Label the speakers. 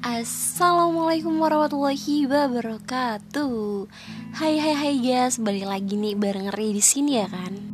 Speaker 1: Assalamualaikum warahmatullahi wabarakatuh. Hai hai hai guys, balik lagi nih bareng Ri di sini ya kan.